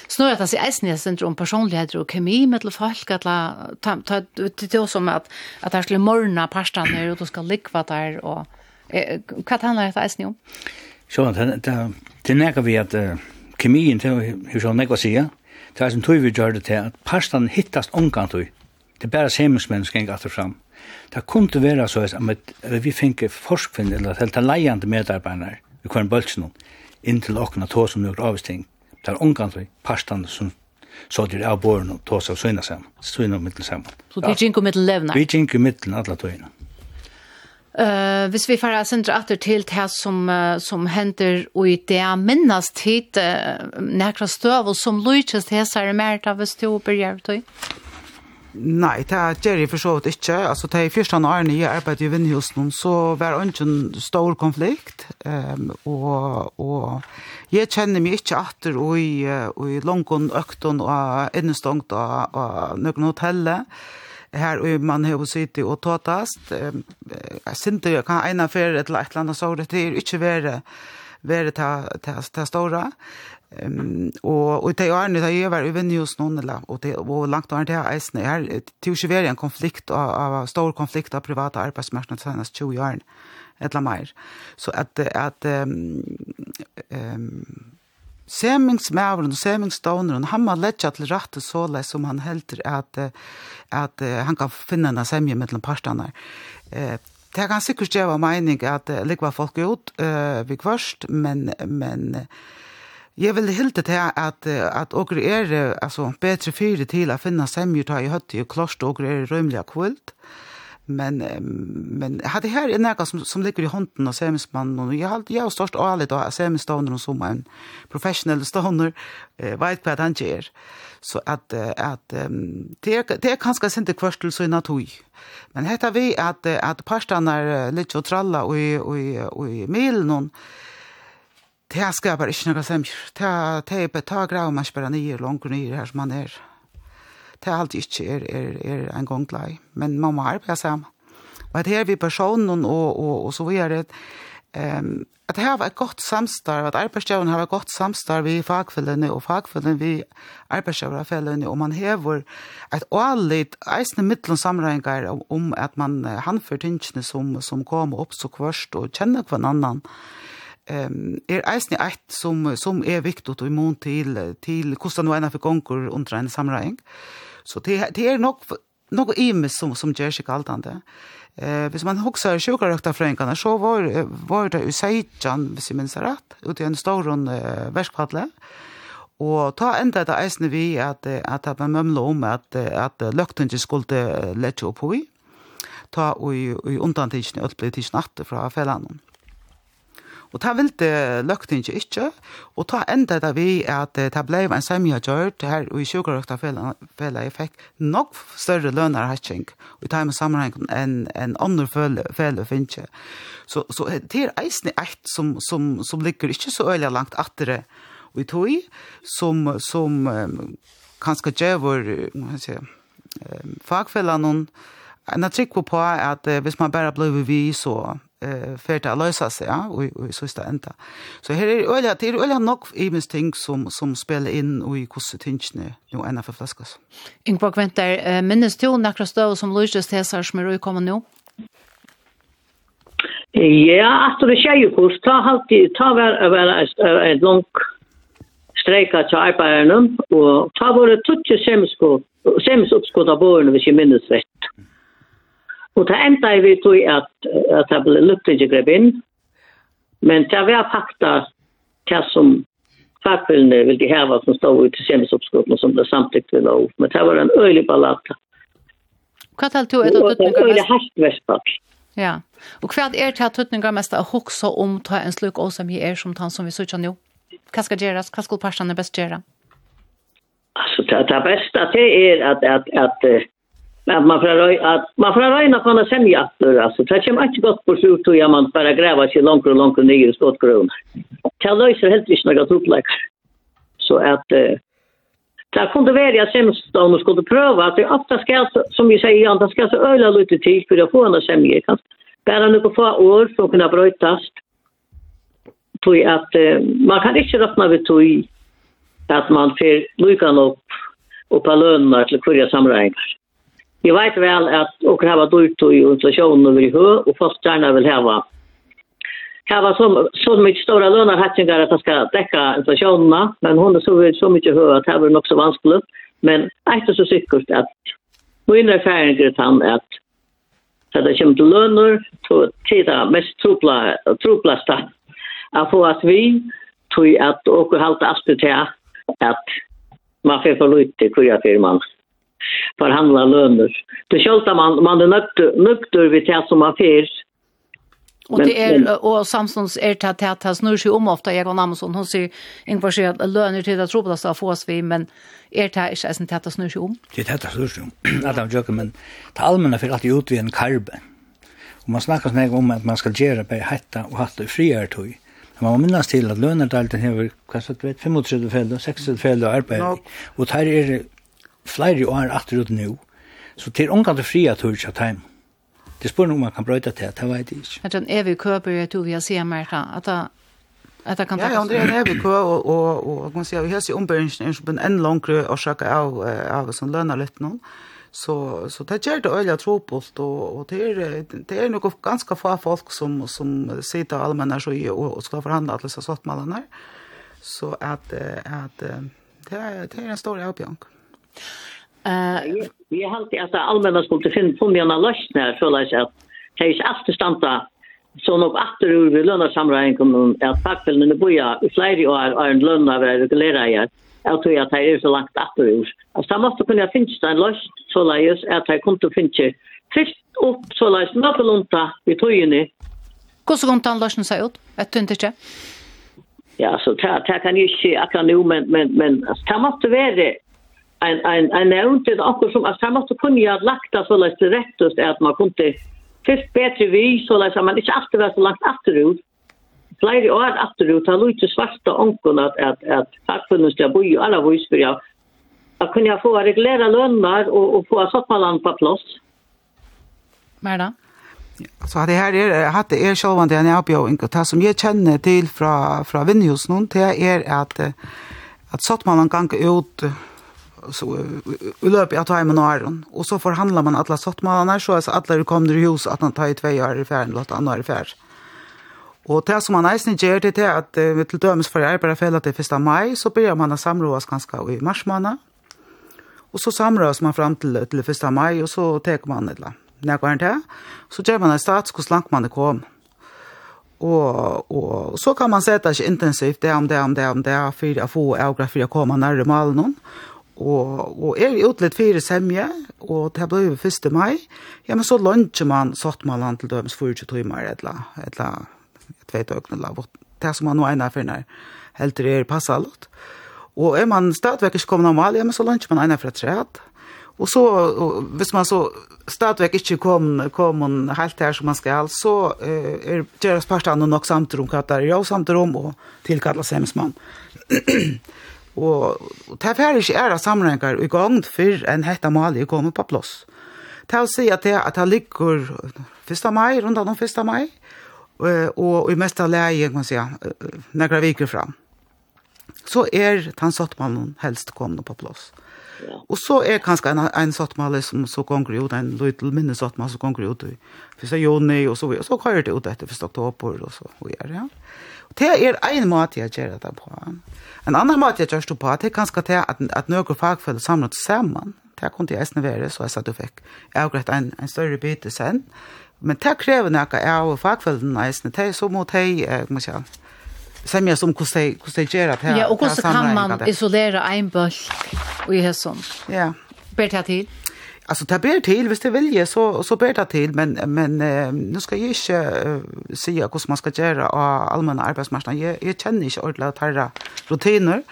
Snur att alltså är det syndrom om personlighet och kemi med folk att ta ta det är som att att här skulle morgna pastan när du ska likva där och vad handlar det eisen om? Så det det det nærker vi at kemien til hur så nekva sia. Det er som tog vi gjør det til at pastan hittast omgang tog. Det er bare semingsmennesken gikk atter fram. Det kunne være så at vi finner forskvinn eller helt leiande medarbeidere vi kvar en bølsen inn til åkna tå som nøkker avsting. Det er omgang tog pastan som så det av båren og tås av søgna sammen, søgna mittel sammen. Så det er ikke mittel levna? Vi er ikke mittel alle togene. Eh, uh, hvis vi fara sentra atter til det som uh, som hender og i det minnes tid uh, nekra støv og som lykkes det her er mer av hvis du begynner det? Nei, det er Jerry for så vidt ikke. Altså, det er første årene jeg arbeidet i Vindhusen, så var det ikke en stor konflikt. Um, og, og jeg kjenner meg ikke atter og i, og i langt Økton og Innestongt og, og noen hotellet här i man har sitt och tåtast. Jag synte jag kan ena för ett lätt land så det är inte värre värre ta ta ta stora. Ehm och och det är nu det är väl även just någon eller och det och långt har det är här till ju vara en konflikt av av stor konflikt av privata arbetsmarknaden senast 20 år eller mer. Så att att ehm Semingsmævren og semingsdåneren, han må letja til rette såle som han helter at, at han kan finne en semje mellom partene. Eh, det kan sikkert gjøre mening at det ligger folk ut eh, vi kvørst, men, men jeg vil hilde til at, at åker er altså, bedre fyre til å finne semjer ta i høtt i klost, åker er rømlig kvilt. Eh, Men men hade här är något som som ligger i handen och semismannen och jag har jag har störst ärligt då semisstoner och som en professionell stoner eh vet vad han gör. Så att att det det är kanske inte kvärstel så i natur. Men heter vi att att pastarna lite och tralla och och och mil någon Det ska bara inte några sem. Ta ta på betagra og man spelar nye, långt ner här som man er det er alltid ikke er, er, er en gang glad Men man må arbeide sammen. Og at her vi personen og, og, og så videre, um, at her var et godt samstarv, at arbeidsgjøren har et godt samstarv i fagfellene og fagfellene vi arbeidsgiverfellene, og man hever et ålitt eisende middelen samregninger om at man handfører tingene som, som kommer opp så kvørst og kjenner hver annan. Um, er eisende eit som, som er viktig og imot til, til hvordan noen en for gonger under en sammenhengar. Så det, det er nok något imes som som gör sig galdande. Eh hvis man huxar sjukarökta fränkarna så var var det Usaijan hvis jag minns rätt ute i en stor uh, värskpadle. Og ta enda det eisne vi at, at det var mømle om at, at løkten ikke skulle lette opp i. Ta og i i undantidsene, alt ble tidsnatt fra fellene. Og ta vilde løkte ikke, og ta enda da vi at ta ble en semja gjørt her i i sjukrøktafella jeg fikk nok større lønner hatching og ta med sammenheng enn en andre fele finnes. Så, så det er eisen eit som, som, som ligger ikke så øyelig langt atter og i tog, som, som um, kanskje gjør um, fagfellene en trykk på at uh, hvis man bare blir vi så eh för att lösa sig ja och och så står ända. Så här är öliga det är öliga nog i minst ting som som spelar in och i kusse tinchne nu ena för flaskas. Ingvar väntar minst du några stå som Lucius Tesar som är kommer nu. Ja, att det sker ju kurs ta halt ta var var en lång streika til arbeiderne, og ta våre tutsi semsko, semsuppskott av bårene, hvis jeg minnes rett. Mm. Og det enda vi tog at, at det ble lukket ikke grep inn. Men det var fakta hva som fagfellene ville heva som stod ut til kjemisoppskolen og som ble samtidig ved lov. Men det var en øylig ballata. Hva talte du etter tøtninger? Det var øylig herstverspall. Ja. Og hva er det til tøtninger mest å huske om ta en sluk også som er som tann som vi sier nå? Hva skal gjøres? Hva skal parsene best gjøre? Altså, det, det beste det er at, at, at, at Men man får att man får röjna på en sämja alltså. Det kommer inte gott på slut och man bara gräva sig långt och långt ner i skottgrund. Det löser helt visst något upplägg. Så att eh, det kunde vara sämst om man skulle pröva att det ofta ska, som vi säger, att det ska så öla lite tid för att få en kan Bara nu på få år så kunna brötas. Tog att uh, man kan inte räkna vid tog att man får lyckan upp och på lönerna till kurja samräkningar. Jeg vet vel at åker hava dyrt i inflasjonen vil hø, og folk gjerne vil hava hava så, så mye store lønner hattningar at han skal dekka inflasjonene, men hun er så, så mye hø at det er nok så vanskelig. Men eit er så sikkert at min erfaring er han at da det kommer til lønner, så tid mest trupla, truplast at få at vi tog at åker halte alltid til at man får for lite hvor jeg fyrir mann förhandla löner. Det skölta man, man är nökt nökter vid det som man. Och det är och Samsons är det att det snurrar sig om ofta jag och Amazon hon ser ungefär så att löner till att tro på att få oss vi men är det inte ens att det snurrar sig om. Det är det snurrar sig om. Att de joker men det allmänna för att ut vid en karbe. Och man snackar snägg om att man ska göra på hetta och hatta friare tog. Men man minnas till att lönerdalten det har kanske 35 fel och 60 fel och arbete. Och här är flere år etter ut nå, så til omgang til fria tur ikke time. Det spør om man kan brøyde til, det vet jeg ikke. Det er en evig kø på det, vi har sett Amerika, at det Att det kan ta. Ja, det är evig kö och och och kan säga vi har sig ombörjningen som en än längre och söka av av som lönar lite någon. Så så det gör det öliga tropost och och det är det är nog ganska få folk som som sitter allmänna så och, och ska förhandla alla så sått mallarna. Så att att det är det är en stor uppgång. Mm. Eh, vi har alltid att allmänna skulle finna på mina lösningar så läs att det är alltid stanta så nog åter ur vi lönar samråden kommer att fackfällen i boja i flera år är en lön av regulera jag att tror att det är så långt åter ur. Alltså man måste kunna finnas en lösning så läs att det kommer att finnas först upp så läs någorlunda vi tog ju ni. Hur ska kontan lösningen se ut? Vet du inte? Ja, så det kan ju inte akkurat nu, men, men, men alltså, det måste vara en en en nämnd det också som att man så kunde jag lagt så lätt rätt just att man kunde först bättre vi så läs man inte alltid var så långt efterut flere år efterut har lite svarta onkon att att att fackförbundet jag bo ju alla vis för jag att kunna få reglera löner och och få sottmalan på plats. Mer då? Så det här är att det är själva den jag på och det som jag känner till från från Vinjus någon det är att att sottmalan kan gå ut så i løpet av timen og æren. Og så forhandler man alle sottmalene, så altså alle kommer i hus at han tar i tvei år i ferien, eller at han er i ferien. Og det som man eisen gjør det er at vi til dømes for arbeiderfellet til 1. mai, så begynner man å samrådes ganske i mars måned. Og så samrådes man fram til, til 1. mai, og så tar man et eller annet. Når til, så gjør man en stats hvor langt man er kommet. Og, og så kan man sette seg intensivt det om det, om det, om det, for å få avgrad for å komme nærmere malen og, og er i utlitt fire semje, og det ble jo 1. mai, ja, men så lønner man satt med land til dømes 40 timer, eller, eller, jeg vet ikke, eller, det som man nå egnar for når helt det er passet alt. Og er man stadigvæk ikke kommet normal, ja, men så lønner man egnar for et træt. Og så, og hvis man så stadigvæk ikke kom, kom helt her som man skal, så uh, er deres parstene nok samtidig hva det er jo samtidig om, og tilkallet semsmann. Og det er ferdig ikke ære sammenhengar i gang før enn hette Mali kommer på plass. Det er å si at det, at det ligger 1. mai, rundt om 1. mai, og, i mest av leie, kan man si, nekra viker fram. Så er den sottmannen helst kommet på plass. Ja. Og så er kanskje en, en sottmalle som så gonger ut, en liten minne sottmalle som gonger ut i 1. juni, og så, og så kører det ut etter 1. oktober, og så og gjør det, ja. Det er en måte jeg gjør det på. En annen måte jeg gjør det på, det er kanskje det at, at noen fagfølge samlet sammen. Det kunne jeg eisne være, så jeg sa du fikk avgrett en, en større byte sen. Men det krever noe av fagfølgene eisne, det er så mot hei, må si, semja som hvordan de gjør det. Ja, og hvordan kan man isolere en bølg og i hesson? Ja. Ber det til? Alltså ta ber till, visst det vilje så så ber det till, men men eh, nu ska jag inte uh, säga hur man ska göra av allmänna arbetsmarknaden. Jag, jag känner inte ordentligt här rutiner.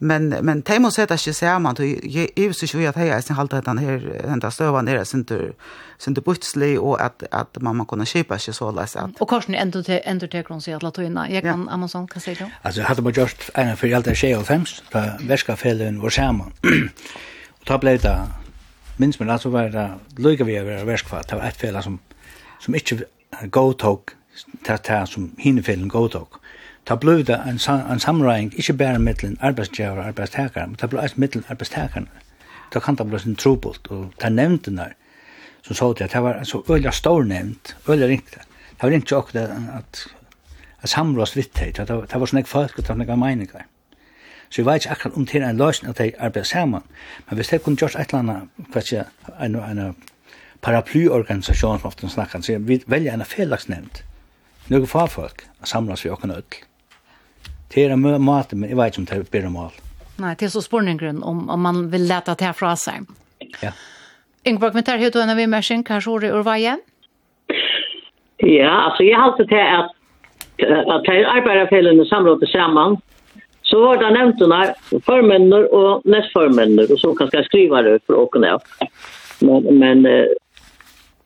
Men men det måste sätta sig samman då jag är så sjuk att jag är sen hållt att den här den där stövan där sen inte sen inte butsli och att att mamma kunde köpa sig så där så Och kanske ändå till ändå till kron så att låta innan jag kan Amazon kan säga då. Alltså hade man just en för allt det tjej och fems väska fällen var samman. Och ta blev det minns men alltså var det lika vi över värskvat det var ett fel som som inte go talk ta ta som hinfällen go talk ta blev det en en samrang inte bara mellan arbetsgivare och arbetstagare men ta blev ett mellan arbetstagare ta kan ta bli sin trobult och ta nämnde där så sa det att det var så öliga stor nämnt öliga ringt. Det var inte också att att samrås vitt det var det var såna folk och det var några meningar Så jeg vet ikke akkurat om det er en løsning at jeg arbeider sammen. Men hvis jeg kunne gjort et eller annet, hva ikke, en, en paraplyorganisasjon som ofte snakker, så vi velger en fellesnevnt. Noen fagfolk samlas vi åkken ødel. Det er en måte, men jeg vet ikke om det er bedre mål. Nei, det er så spørningen om, om man vil lete det her fra seg. Ja. Ingeborg, men tar du en av immersen, hva er det urveien? Ja, altså jeg har alltid til at at de arbeiderfellene samrådte sammen, Så var det nevnt under formennene og nestformennene, og så kan jeg skrive det for åkene. av. Men, men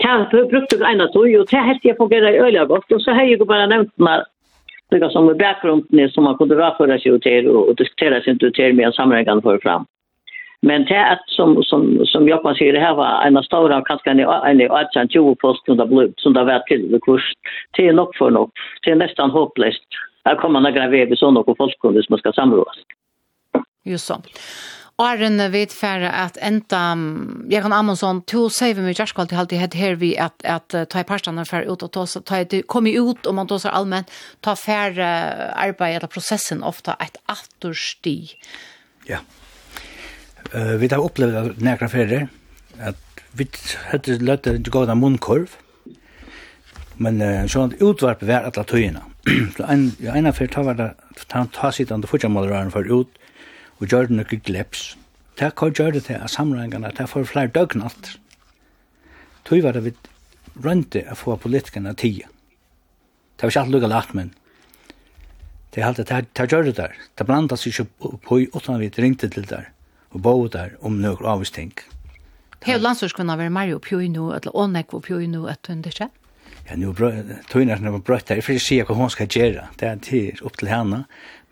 jeg brukte det ene tog, og det helt jeg fungerer i øyne godt, og så har jeg bare nevnt under det som er bakgrunden som man kunne raføre seg til og diskutere seg til med en sammenhengene for fram. Men det är som som som jag kan säga det här var en av av kanske en av 18-20 post som det blev som det var till det kurs till nog för nog till nästan hopplöst Här kommer några vägbesånd och folkkunder som ska samrådas. Just så. Arren vet färre att änta jag kan Amazon to save mig just kallt halt det här vi att att ta i pastarna för ut och ta ta det kommer ut om man då så allmänt ta färre arbeta processen ofta ett aftersti. Ja. Eh vi har upplevt några färre att vi hade lätt att gå där munkorv. Men eh, sånt utvarp var alla töjna så en, ja, en av fyrt var det, han ta sitt andre fortsamaleren for ut, og gjør det noe gleps. Det kan gjøre det til at samlingene, det får flere døgn. Tøy var det vi rønte å få politikerne tida. Det var ikke alt lukket lagt, men det er alltid, det gjør det der. Det blandet seg ikke på i vi ringte til der, og bo der om noen avvisting. Hei, landsorskvinna var Mario Pjoinu, eller Ånek og Pjoinu, at hun det skjedde? Ja, nu tøyner som var brøtt her, for jeg sier hva hun skal gjøre, det er til opp til henne,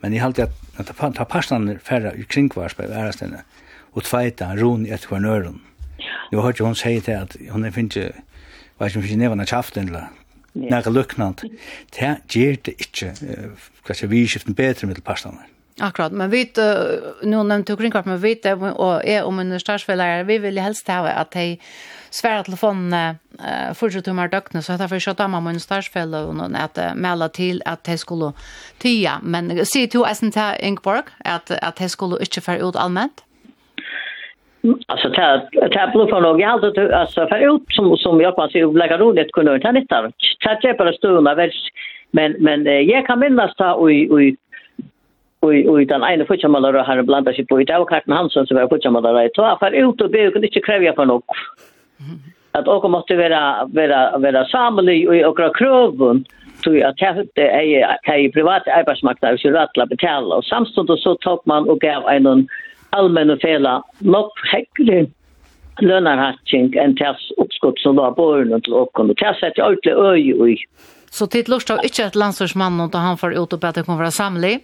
men jeg halte at ta passene færre i kringkvars på ærestene, og tveita roen etter hver nøren. Nå har ikke hun sier til at hun er finnes ikke, hva er som finnes nevann kjaften, eller nære luknant, det gjør det ikke, hva skal vi skiften bedre med passene. Akkurat, men vi, nu nevnte jo kringkart, men vi, og är om en starsfellere, vi vil helst ha at de svære telefonene uh, fortsatt om her døgnet, så derfor så av mine starsfelle og noen at uh, melde til at de skulle tya. Men sier du eisen til Ingeborg at, at de skulle ikke fære ut allmänt. Alltså det det blå för några halt att alltså för ut som som jag passar ju lägga roligt kunde inte nytta. Tack för att stöna väl men men jag kan minnas ta och och Og i den ene fotbollsmålare har blandat seg på i dag Karten Hansson som var fotbollsmålare ta för ut og be kunde inte kräva for nog At också måtte vara vara vara samlig och och krövun så att det är det är privat arbetsmarknad så rätt att betala. Og samtidigt så tok man og gav en allmenn fela nok häcklig lönarhatching en tals uppskott som var på och till och kunde tassa att ordentlig öj oj så tid lust av inte et landsorsmannen og han får ut og bedre kommer vara samlig?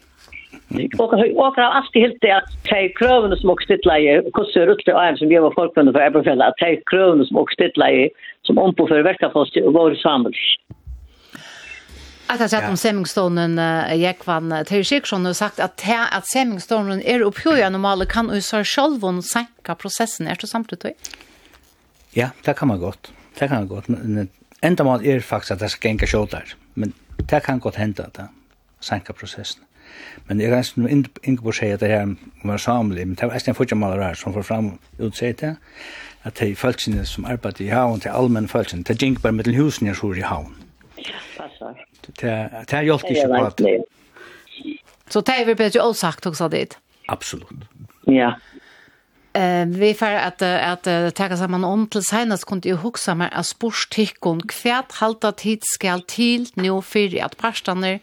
Och och har alltid helt det att ta krövene som också stilla i kurser ut för som vi var folkvänner för Ebbefjäll att ta krövene som också stilla i som om på för vecka fast och går samman. Att jag sett om Semmingstonen Jekvan till Sikrsson har sagt att, att Semmingstonen är upphöjad normalt kan ju så själv sänka processen. Är det samtidigt? Ja, det kan man gott. Det kan man gott. Enda mål är faktiskt att det ska gänga kjåtar. Men det kan gott hända att det sänka processen. Men jeg reiste noe å si at det her var samlig, men det var en fotjamaler her som får fram utsett det, at de følelsene som arbeider i havn, til allmenn følelsene, det gikk bare mellom husen jeg tror i havn. Ja, passer. Det hjelpte ikke på at... Så det er vel bedre å sagt også dit? Absolutt. Ja, Eh vi får att att, att ta samman om till senast kunde ju huxa mer as borstick kvärt halta tid skall till nu för att pastaner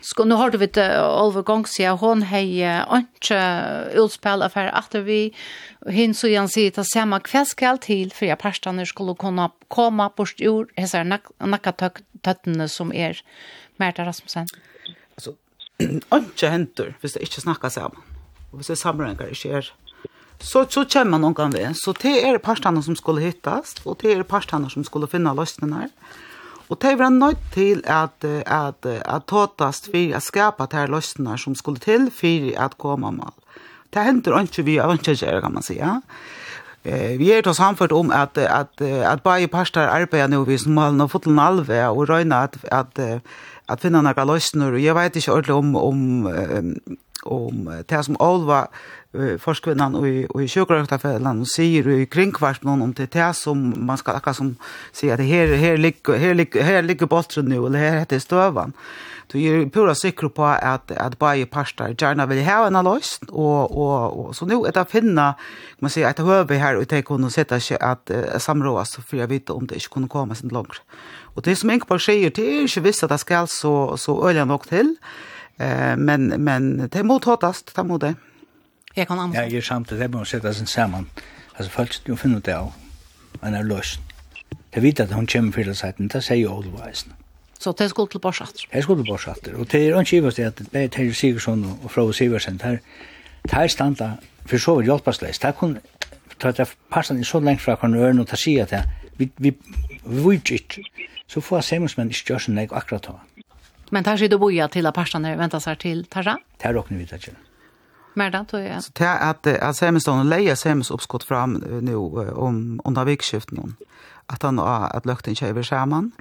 ska nu har du vet övergång så hon hej inte utspel affär att vi hin så igen se ta samma kvärt skall till för att pastaner skulle kunna komma på stor hesa nackatötten som är Märta Rasmussen. Alltså inte händer, visst det inte snackar samman. Och visst samlingar är så så kommer man kan det. Så det är partarna som skulle hittas och det är partarna som skulle finna lösningar. Och det var nöjt till att att att tåtast för att skapa de här lösningar som skulle till för att komma mal. Det händer inte vi inte kan man säga. Eh vi är då samfört om att att att bara pastar arbetar nu vi som mal och en alve och röna att att att finna några lösningar och jag vet inte ordentligt om om om det som Olva forskvinnan och i sjøkrøktafellan sier i kringkvart någon om det är som man ska akka som säga att det här här ligger, här ligger, här ligger boltren nu, eller här heter støvan. Du er pura säker på att att bara bare pasta gärna vill ha en løs, och och och så nu att det finna, man säger att hör vi här och ta kunna sätta sig att uh, samrås, för jag vet om det inte kunde komma sen långt. Och det som enkel på säger det är inte visst att det ska så, så øye och till. Eh, men, men det mot mothåttast, det mot det. Jag kan anbefale. Ja, jeg samt det måste sätta sig samman. Alltså folk du finner det av, en är løsen. Det vet att hon kommer til seiten, det säger jo Så det skulle till Borsatter? Det skulle till Borsatter. Och det er ikke givet att det är Terje Sigurdsson och Frau Siversen, det här standa för så vidt hjälpas Det er kun, det er passan så långt från att öra och ta sig att vi vi vi vi vi vi vi vi vi vi vi en vi Men tar sig då boja till att personer väntas sig till Tarra? Det här ni vet inte till. Merda, då jag. Så det är att, att Sämestånd lejer Semes uppskott fram nu om under vikskiften. Att han har att lökten tjejer samman.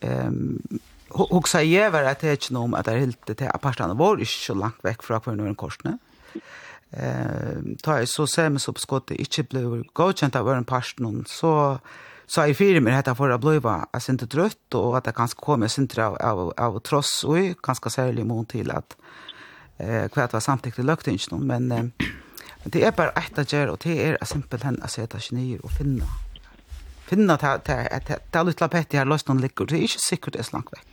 Um, Och så ger det att det är om att det är helt till här parterna var inte så långt väck från kvar nu en korsne. Eh, tar så sämst uppskottet inte blev godkänt av en parten så Så i fyra med detta för att bliva är inte trött och att det kanske kommer syntra av, av, av tross og ganska særlig mot til att eh, kvart var samtidigt lökt inte någon. Men eh, det är bara ett att göra och det är simpelt hen att sätta sig ner och finna. Finna att det är petti lapetti lost lösningen ligger. Det är inte säkert det är slankt väck.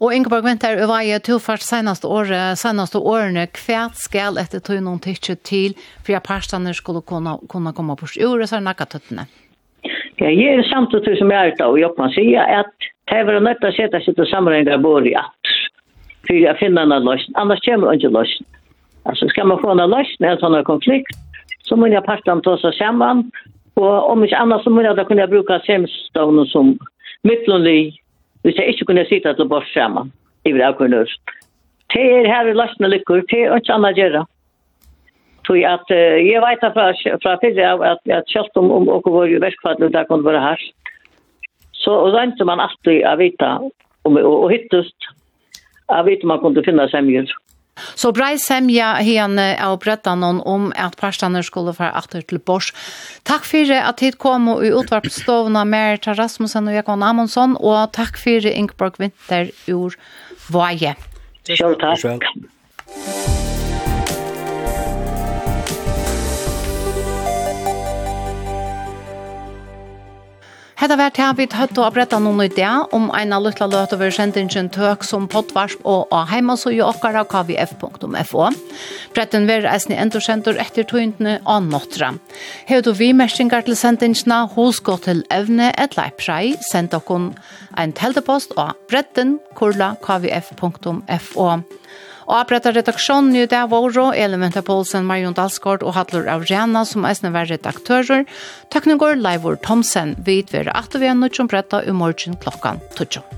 Og Ingeborg Venter, hva er tilført seneste, år, seneste årene, hva skal etter tog noen tidskjøtt til for at parstene skulle kunne, kunne komme bort så er det nakka tøttene? Ja. Ja, jeg er samtidig som jeg er da, og jeg kan si at det er nødt til å sette seg sitt sammenhengar bor i at for jeg finner en løsning, annars kommer det ikke løsning. Altså, skal man få en løsning, en sånn konflikt, så må jeg partene ta seg sammen, og om ikke annars så må jeg da kunne bruke semstavnen som midtlandlig, hvis jeg ikke kunne sitte til bort sammen, i vil jeg kunne Det er her i løsning lykker, det er ikke annet å gjøre. Så att jeg vet fra, fra förra av att att självt om om och var ju verkfall och där være her. Så och då inte man alltid att veta om och hittast att veta man kunde finna sämjor. Så brei semja hene av brettanon om at parstaner skulle fara atter til Bors. Takk fyrir at hit kom og i utvarpstovna Merita Rasmussen og Jekon Amundsen, og takk fyrir Ingeborg Winter ur Vaje. Sjøl takk. Takk. Hetta vært her vi høtt og bretta noen idé om en av lytla løt over sendingen tøk som poddvarsp og av heima så jo okkara kvf.fo. Bretten ver eisne endursendur etter tøyntene av nåttra. Hei du vi mersingar til sendingene hos gå til evne et leipsrei, send okkon en teltepost av bretten kurla kvf.fo. Og opprettet redaksjonen i det var også Elementa Poulsen, Marion Dalsgaard og Hadlur Aurena, som er var redaktører. Takk nå går Leivor Thomsen. Vi utverer at vi er nødt til å brette i morgen klokken 12.